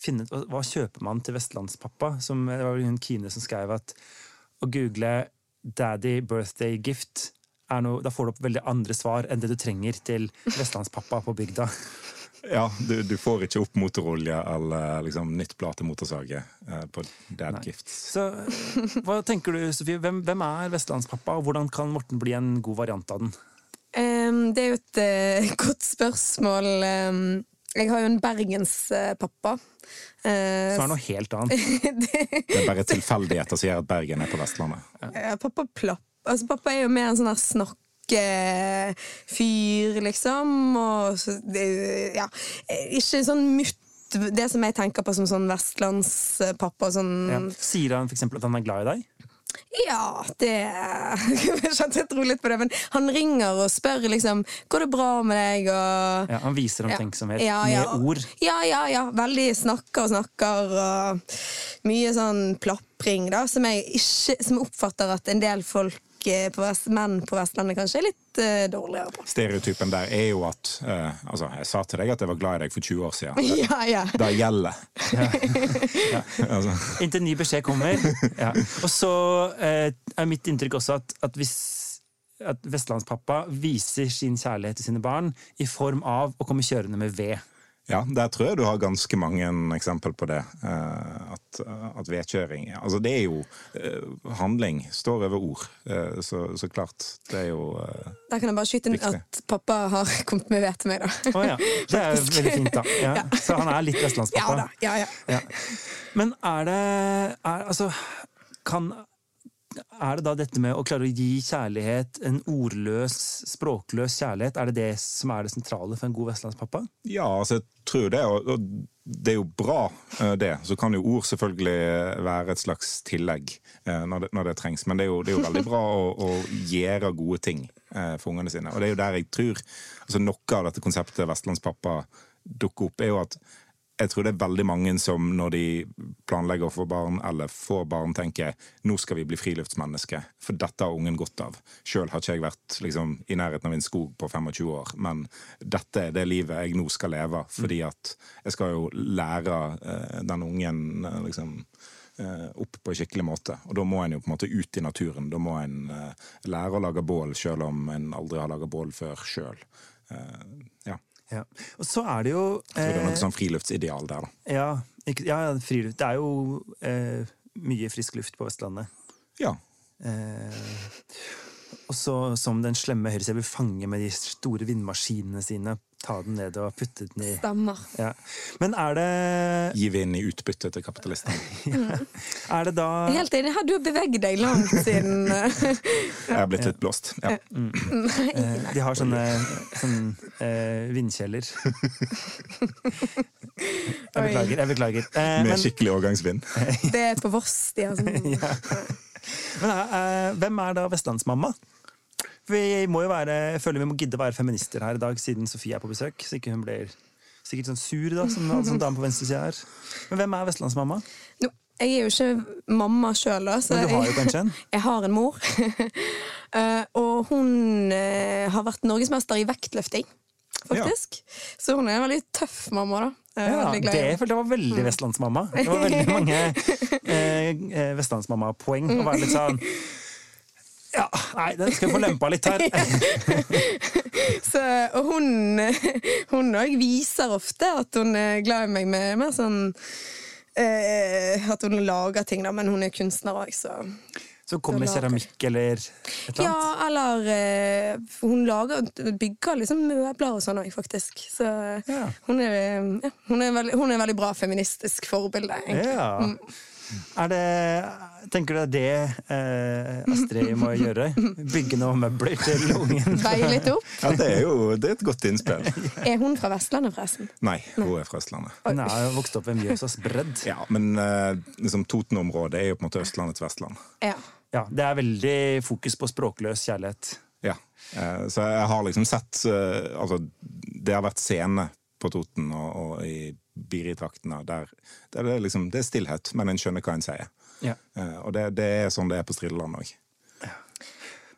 finne ut Hva kjøper man til vestlandspappa? Som, det var hun Kine som skrev at å google 'daddy birthday gift' noe, da får du opp veldig andre svar enn det du trenger til vestlandspappa på bygda. Ja, du, du, får ikke opp motorolje eller liksom, nytt blad til motorsaget eh, på Dad Nei. Gifts. Så hva tenker du, Sofie? Hvem, hvem, er vestlandspappa, og hvordan kan Morten bli en god variant av den? Um, det er jo et uh, godt spørsmål. Um, jeg har jo en bergenspappa. Uh, så er det noe helt annet. [LAUGHS] det, det, er bare tilfeldigheter som gjør at Bergen er på Vestlandet. Ja, pappa Plapp. Altså, pappa er jo mer en sånn her snakk fyr, liksom. Og så, det, ja, ikke sånn mutt det som jeg tenker på som sånn vestlandspappa. Sånn ja. Sier han f.eks. at han er glad i deg? Ja, det [LAUGHS] Jeg skjønte jeg tro litt på det, men han ringer og spør liksom Går det bra med deg? Og, ja, han viser omtenksomhet ja, ja, med ord. Ja, ja, ja. Veldig snakker og snakker. Og mye sånn plapring, da, som jeg, ikke, som jeg oppfatter at en del folk på Vest, menn på Vestlandet kanskje er litt uh, dårligere på. Stereotypen der er jo at uh, Altså, jeg sa til deg at jeg var glad i deg for 20 år siden. [LAUGHS] ja, ja. Det gjelder. Ja. [LAUGHS] ja. altså. Inntil ny beskjed kommer. [LAUGHS] Ja. Og så uh, er mitt inntrykk også at, at hvis at vestlandspappa viser sin kjærlighet til sine barn i form av å komme kjørende med ved. Ja, der tror jeg du har ganske mange eksempel på det. Eh, at, at vedkjøring Altså, det er jo eh, Handling står over ord. Eh, så, så klart, det er jo Der kan jeg bare skyte inn at pappa har kommet med ved til meg, da. Oh, ja. Det er veldig fint, da. Ja. Ja. Så han er litt vestlandspappa? Ja da. Ja, ja. Men er det er, Altså, kan er det da dette med å klare å gi kjærlighet, en ordløs, språkløs kjærlighet, er det det som er det sentrale for en god vestlandspappa? Ja, altså jeg tror det. Og det er jo bra, eh, det. Så kan jo ord selvfølgelig være et slags tillegg eh, når det, når det trengs. Men det er, jo, det er, jo, veldig bra å, å gjøre gode ting eh, for ungene sine. Og det er jo der jeg tror altså Noe av dette konseptet vestlandspappa dukker opp, er jo at jeg tror det er veldig mange som når de planlegger å få barn, eller får barn, tenker nå skal vi bli friluftsmenneske, for dette har ungen godt av. Sjøl har ikke jeg vært liksom, i nærheten av en skog på 25 år, men dette er det livet jeg nå skal leve, fordi at jeg skal jo lære eh, den ungen eh, liksom, eh, opp på en skikkelig måte. Og da må en jo på en måte ut i naturen. Da må en eh, lære å lage bål, sjøl om en aldri har laga bål før sjøl. Eh, ja. Ja. Og så er det jo det er noe sånn friluftsideal der, da. Ja, ikke, ja friluft. Det er jo eh, mye frisk luft på Vestlandet. Ja. Eh, Og så som den slemme høyresida vil fange med de store vindmaskinene sine. Ta den ned og putte den i Stemmer. Ja. Men er det Gi vind i utbytte til kapitalistene. [LAUGHS] ja. Er det da Helt enig. Har du beveget deg langt siden [LAUGHS] eh? Jeg er blitt litt blåst. Ja. mm. Eh, De har sånne, sånne eh, vindkjeller. [LAUGHS] Jeg beklager. jeg beklager. Eh, Med men, skikkelig årgangsvind. Det er på Voss. De har sånn men eh, eh, hvem er da vestlandsmamma? Vi må jo være, jeg føler vi må gidde å være feminister her i dag, siden Sofie er på besøk. Så ikke hun blir sikkert sånn sur, da, som alle sånne damer på venstresida er. Men hvem er vestlandsmamma? no, Jeg er jo ikke mamma sjøl, da. Men du har jo kanskje en? [LAUGHS] jeg har en mor. [LAUGHS] Eh, og hun eh, har vært norgesmester i vektløfting, faktisk. Så hun er en veldig tøff mamma, da. Er Ja, det, for det var veldig vestlandsmamma. Det var veldig mange [LAUGHS] eh, eh, vestlandsmamma-poeng. Å være litt sånn Ja, nei, den skal jeg få lempa litt her. [LAUGHS] Så, og hun òg viser ofte at hun er glad i meg med mer sånn eh, At hun lager ting, da, men hun er kunstner òg, så Så kommer keramikk eller et eller Ja, eller eh, Hun lager, bygger liksom møbler og sånn òg, faktisk. Så Ja. hun, er, ja, hun, er veldig, hun er veldig bra feministisk forbilde, egentlig. Ja. Er det Tenker du det er det eh, Astrid må gjøre? Bygge noen møbler til ungen? [LAUGHS] Veie litt opp. Ja, det er jo det er et godt innspill. [LAUGHS] Er hun fra Vestlandet, forresten? Nei, hun er fra Østlandet. Hun har vokst opp ved Mjøsas bredd. Ja, Men eh, liksom, Toten-området er jo på en måte Østlandets Vestland. Ja. Ja, det er veldig fokus på språkløs kjærlighet. Ja. Eh, så jeg har liksom sett eh, Altså, det har vært scene på Toten og, og i Biri-traktene der, der det, liksom, det er stillhet, men en skjønner hva en sier. Ja. Eh, og det, det er sånn det er på Strideland òg.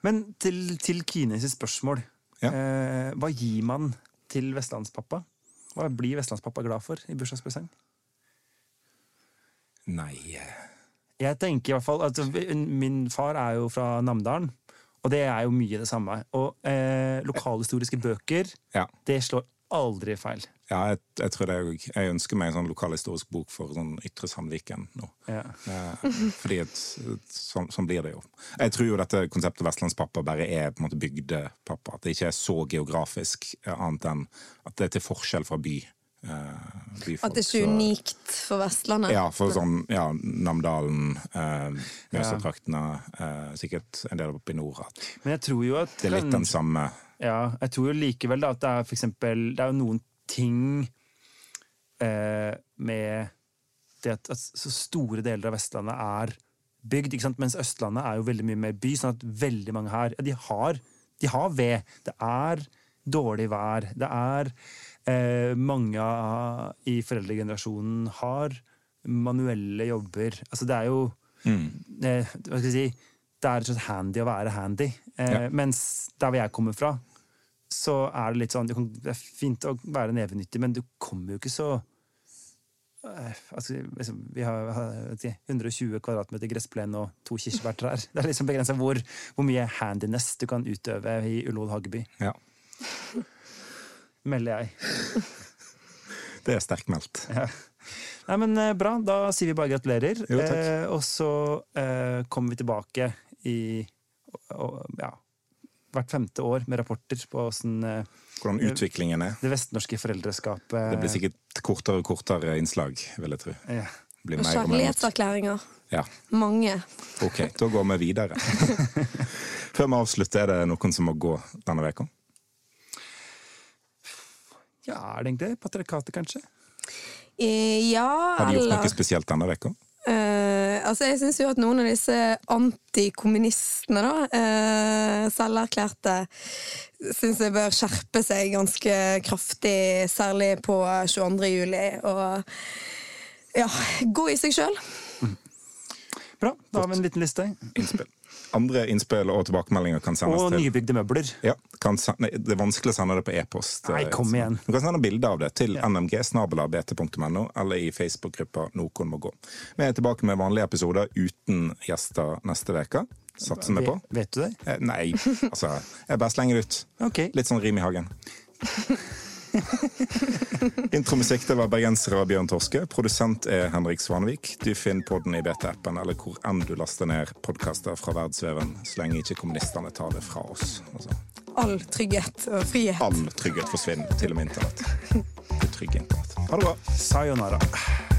Men til, til Kines spørsmål. Ja. Eh, hva gir man til vestlandspappa? Hva blir vestlandspappa glad for i bursdagspresang? Nei eh, Jeg tenker i hvert fall at Min far er jo fra Namdalen, og det er jo mye det samme. Og eh, lokalhistoriske bøker, Ja. det slår aldri feil. Ja, jeg, jeg tror det er òg Jeg ønsker meg en sånn lokalhistorisk bok for sånn Ytre Sandviken nå. Ja. Eh, fordi et, sånn, sånn blir det jo. Jeg tror jo dette konseptet vestlandspappa bare er på en måte bygdepappa. At det ikke er så geografisk, eh, annet enn at det er til forskjell fra by. eh, byfolk, At det er ikke så- unikt for Vestlandet. Ja, for sånn ja, Namdalen, eh, Mjøsatraktene, eh, sikkert en del oppe i nord. At Men jeg tror jo at det er litt den samme Ja, jeg tror jo likevel da, at det er for eksempel Det er jo noen ting eh, med det at, at så store deler av Vestlandet er bygd, ikke sant? mens Østlandet er jo veldig mye mer by. sånn at veldig mange her ja, de, har, de har ved. Det er dårlig vær. Det er eh, Mange av- i foreldregenerasjonen har manuelle jobber. Altså, det er jo eh, Hva skal jeg si Det er rett og slett handy å være handy. Eh, Ja. Mens der hvor jeg kommer fra, så er det litt sånn kan, Det er fint å være nevenyttig, men du kommer jo ikke så eh, altså, liksom, Vi har har, ikke, 120 kvadratmeter gressplen og to kirsebærtrær. Det er liksom begrensa hvor, hvor mye handiness du kan utøve i Ullevål Hageby. Ja, Melder jeg. det er sterkt meldt. Ja. Nei, men eh, Bra. Da sier vi bare gratulerer. Jo. Eh, og så eh, kommer vi tilbake i og, og, ja, hvert femte år med rapporter på åssen eh, Hvordan utviklingen er. det vestnorske foreldreskapet Det blir sikkert kortere og kortere innslag, vil jeg tro. ja. Og kjærlighetserklæringer. Ja, Mange. ok, da går vi videre. [LAUGHS] Før vi avslutter, er det noen som må gå denne uka? ja, er det egentlig det? Patriarkatet, kanskje? Eh, Ja, Har de gjort noe spesielt denne veka? Eh, altså jeg syns jo at noen av disse antikommunistene, da, uh, selverklærte, syns jeg bør skjerpe seg ganske kraftig, særlig på 22. juli. Og ja, gå i seg sjøl. Bra, da har vi en liten liste. Innspill. Andre innspill og tilbakemeldinger kan sendes Og til nybygde møbler. ja, kan nei, Det er vanskelig å sende det på e-post. Nei, kom igjen. Du kan sende bilde av det til nmg-bt.no eller i Facebook-gruppa Noen må gå. Vi er tilbake med vanlige episoder uten gjester neste uke. Satser vi på. Vet du det? Eh, Nei, altså Jeg bare slenger det ut. Ok. Litt sånn rim i hagen. [LAUGHS] [LAUGHS] Intromusikk det var bergensere av Bjørn Torske. Produsent er Henrik Svanevik. Du finner podden i BT-appen eller hvor enn du laster ned podkaster fra verdensveven, så lenge ikke kommunistene tar det fra oss. Altså. All trygghet og frihet. All trygghet forsvinner, til og med internett. Det trygge internett. Ha det bra. Sayonara.